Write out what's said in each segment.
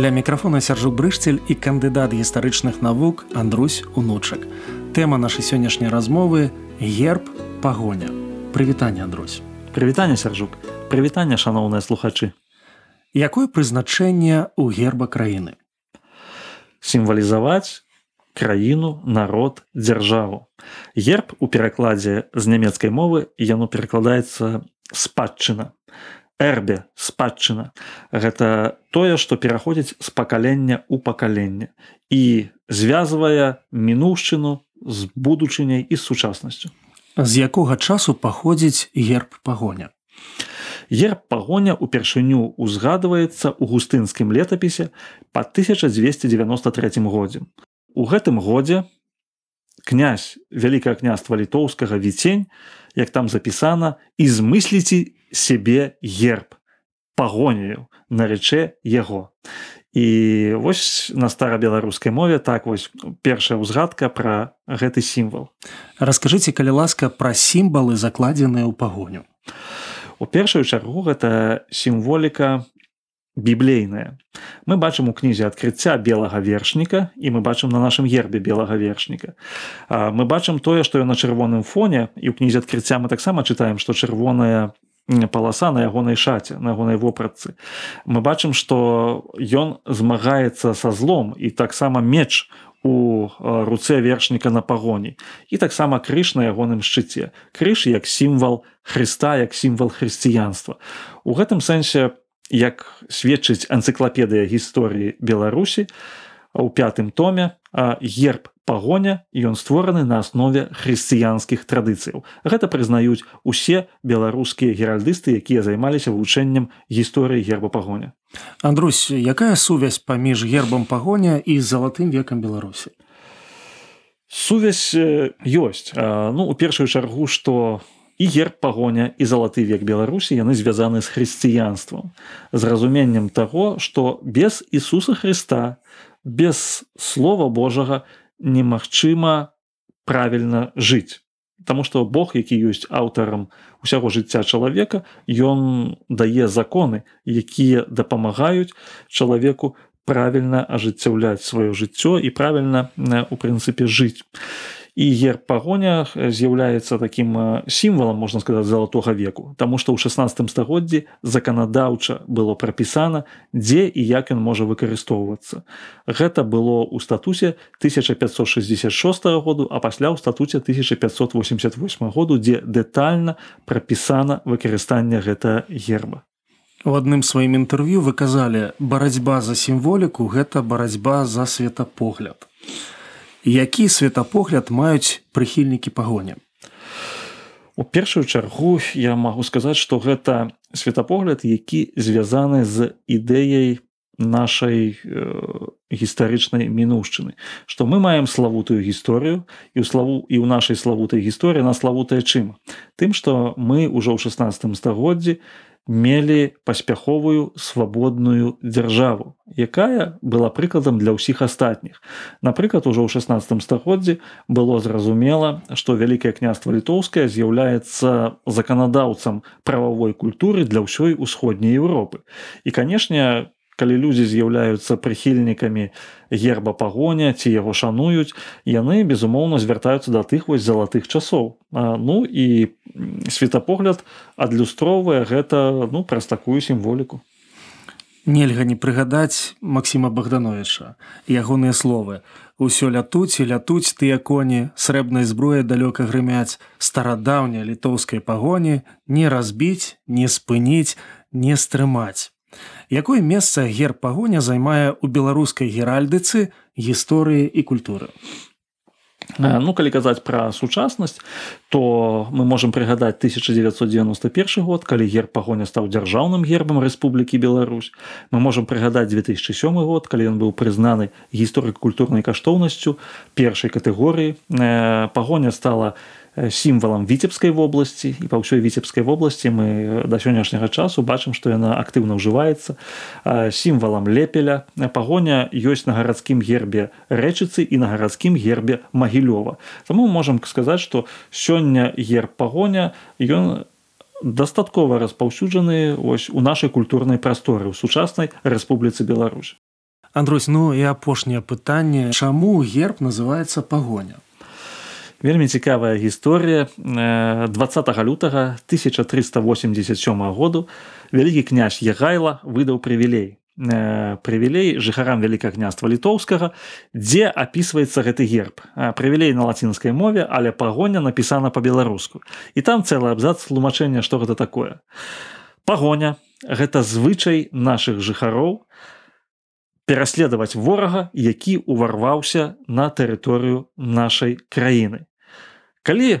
Для мікрафона сяржук брышцель і кандыдат гістарычных навук Андрусь унучак. Тэма нашай сённяшняй размовы герб пагоня. Прывітанне Андрусь. Прывітанне сяржук, прывітанне шаноўныя слухачы. Якое прызначэнне ў герба краіны? Сімвалізаваць краіну, народ, дзяржаву. Герб у перакладзе з нямецкай мовы яно перакладаецца спадчына эрбе спадчына. Гэта тое што пераходзіць з пакалення ў пакаленне і звязвае мінуўшчыну з будучыняй і сучаснасцю. З якога часу паходзіць герб пагоня? Герб пагоня упершыню узгадваецца ў густынскім летапісе па 1293 годзе. У гэтым годзе князь вялікае княства літоўскага віцень як там запісана і змысліце сябе герб пагонію на рече яго. І вось на старабеларускай мове так вось першая ўзгадка пра гэты сімвал. Расскажыце калі ласка пра сімвалы закладзеныя ў пагоню. У першую чаргу гэта сімволіка біблейная. Мы бачым у кнізе адкрыцця белага вершніка і мы бачым на нашым гербе белага вершніка. Мы бачым тое што ён на чырвоным фоне і ў кнізе адкрыцця мы таксама чытаем што чырвоная паласа на ягонай шаце на ягонай вопратцы. Мы бачым што ён змагаецца са злом і таксама меч у руцэ вершніка на пагоні. І таксама крыж на ягоным шчыце. Крыж як сімвал Хрыста як сімвал хрысціянства. У гэтым сэнсе як сведчыць энцыклапедыя гісторыі беларусі у пятым томе герб пагоня ён створаны на аснове хрысціянскіх традыцыяў. Гэта прызнаюць усе беларускія геральдысты, якія займаліся вывучэннем гісторыі герба пагоня. Андрусь, якая сувязь паміж гербам пагоня і залатым векам Беларусі? Сувязь ёсць. Ну у першую чаргу, што і герб пагоня і залаты век Беларусі яны звязаны з хрысціянствам, з разуменнем таго, што без Ісуса Хрыста, без слова Божага немагчыма правільна жыць. Таму што Бог, які ёсць аўтарам усяго жыцця чалавека, ён дае законы, якія дапамагаюць чалавеку правільна ажыццяўляць сваё жыццё і правільна у прынцыпе жыць і герб пагоня з'яўляецца таким сімвалам можна сказаць залатога веку Таму што ў 16 стагоддзі заканадаўча было прапісана дзе і як ён можа выкарыстоўвацца гэта было ў статусе 1566 году а пасля ў статуце 1588 году дзе дэтальна прапісана выкарыстанне гэта герба. У адным сваім інтэрв'ю выказалі барацьба за сімволіку гэта барацьба за светапогляд які светапогляд маюць прыхільнікі пагоня у першую чаргу я магу сказаць што гэта светапогляд які звязаны з ідэяй нашай э, гістарычнай мінушчыны што мы маем славутую гісторыю і ў славу і ў нашай славутай гісторыі на славутая чым? Тым што мы ўжо ў 16 стагоддзі мелі паспяховую свабодную дзяржаву якая была прыкладам для ўсіх астатніх. Напрыклад ужо ў 16 стагоддзі было зразумела што вялікае княства літоўскае з'яўляецца заканадаўцам прававой культуры для ўсёй усходняй Еўропы. І канешне калі людзі з'яўляюцца прыхільнікамі герба пагоня ці яго шануюць яны безумоўна звяртаюцца да тых вось залатых часоў. А, ну і светапогляд адлюстроўвае гэта ну праз такую сімволіку. Нельга не прыгадаць Масіма богдановича ягоныя словы. Усё лятуць і лятуць тыя коні срэбнай зброя далёка грымяць старадаўня літоўскай пагоні не разбіць не спыніць не стрымаць Якое месца гер пагоня займае ў беларускай геральдыцы гісторыі і культуры. Ну калі казаць пра сучаснасць, то мы можам прыгадаць 1991 год, калі герб пагоня стаў дзяржаўным гербам Рэспублікі Беларусь. Мы можам прыгадаць 2007 год, калі ён быў прызнаны гісторык-культурнай каштоўнасцю першай катэгорыі. Пагоня стала сімвалам віцебскай вобласці. І па ўсёй віцебскай вобласці мы да сённяшняга часу бачым што яна актыўна ўжываецца. Сімвалам лепеля пагоня ёсць на гарадскім гербе рэчыцы і на гарадскім гербе магілёва. Таму можам сказаць што сёння герб пагоня ён дастаткова распаўсюджаны ось у нашай культурнай прасторы ў сучаснай рэспубліцы Беларусь. Андрусь ну і апошняе пытанне. Чаму герб называется пагоня вельмі цікавая гісторыя. 20 лютага 1387 году вялікі князь егайла выдаў прывілей. Прывілей жыхарам вялікага княства літоўскага дзе апісваецца гэты герб. Прывілей на лацінскай мове але пагоня напісана по-беларуску і там цэлы абзац тлумачэння што гэта такое. Пагоня гэта звычай наших жыхароў пераследаваць ворага які ўварваўся на тэрыторыю нашай краіны калі э,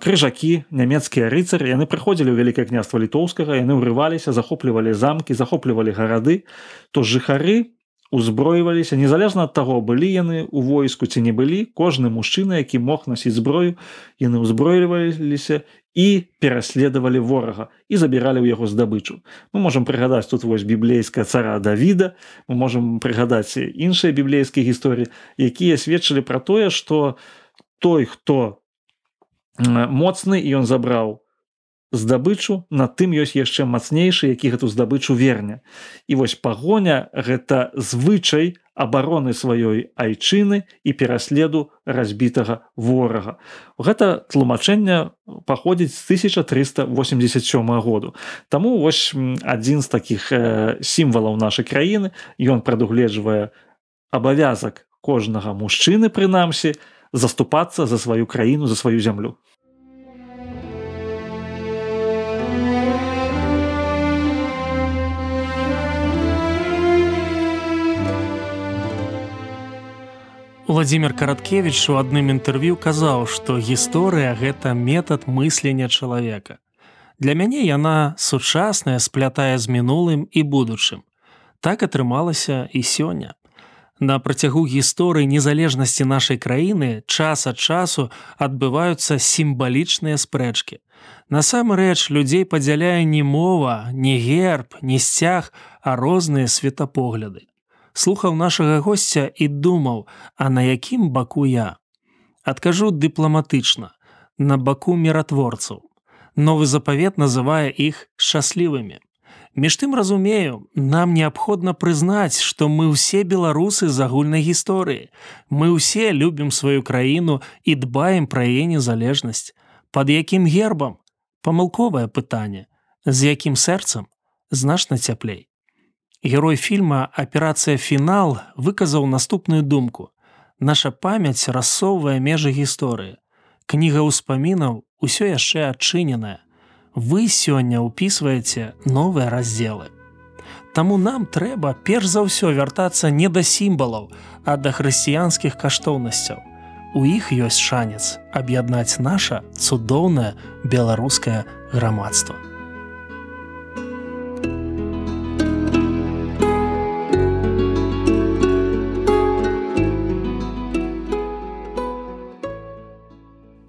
крыжакі нямецкія рыцары яны прыходзілі ў вялікае княства літоўскага яны ўрываліся захоплівалі замкі захоплівалі гарады то жыхары узброіваліся незалежна ад таго былі яны у войску ці не былі кожны мужчына які мог насіць зброю яны ўзброіліваліся і пераследавалі ворага і забіралі ў яго здабычу. Мы можемм прыгадаць тут вось біблейская цара давіда мы можемм прыгадаць іншыя біблейскія гісторыі якія сведчылі пра тое што той хто моцны і ён забраў здабычу на тым ёсць яшчэ мацнейшы які гэту здабычу верне. І вось пагоня гэта звычай абароны сваёй айчыны і пераследу разбітага ворага. Гэта тлумачэнне паходзіць з 1387 году. Таму вось адзін з такіх э, сімвалаў нашай краіны ён прадугледжвае абавязак кожнага мужчыны прынамсі заступацца за сваю краіну за сваю зямлю Владимир караткевич у адным інтэрв'ю казаў што гісторыя гэта метад мыслення чалавека. Для мяне яна сучасная сплятае з мінулым і будучым. Так атрымалася і сёння. На працягу гісторыі незалежнасці нашай краіны час ад часу адбываюцца сімвалічныя спрэчкі. Насамрэч людзей падзяляе не мова не герб не сцяг а розныя светапогляды слухаў нашага госця і думаў, а на якім баку я. Адкажу дыпламатычна, на баку міратворцаў. Новы запавет называе іх шчаслівымі. Між тым разумею, нам неабходна прызнаць, што мы ўсе беларусы з агульнай гісторыі. Мы ўсе любім сваю краіну і дбаем пра яе незалежнасць. Пад якім гербам? Памылковае пытанне, з якім сэрцам значна цяплей. Герой фільма аперацыя фінал выказаў наступную думку. Наша памяць рассоўвае межы гісторыі. Кніга ўспамінаў усё яшчэ адчыненая. Вы сёння ўпісваеце новыя раздзелы. Таму нам трэба перш за ўсё вяртацца не да сімвалаў, а да хрысціянскіх каштоўнасцяў. У іх ёсць шанец аб'яднаць наша цудоўнае беларускае грамадства.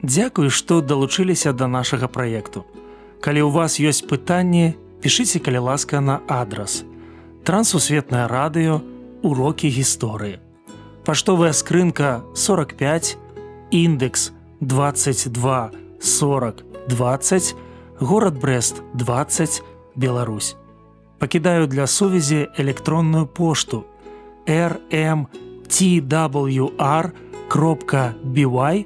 Дзякую, што далучыліся да нашага праекту. Калі ў вас ёсць пытанні, пішыце калі ласка на адрас. Трансусветнае радыё, урокі гісторыі. Паштовая скрынка 45, індекс 22 40 20, горад Брест 20, Беларусь. Пакідаю для сувязі электронную пошту rmtwr кропка бівай,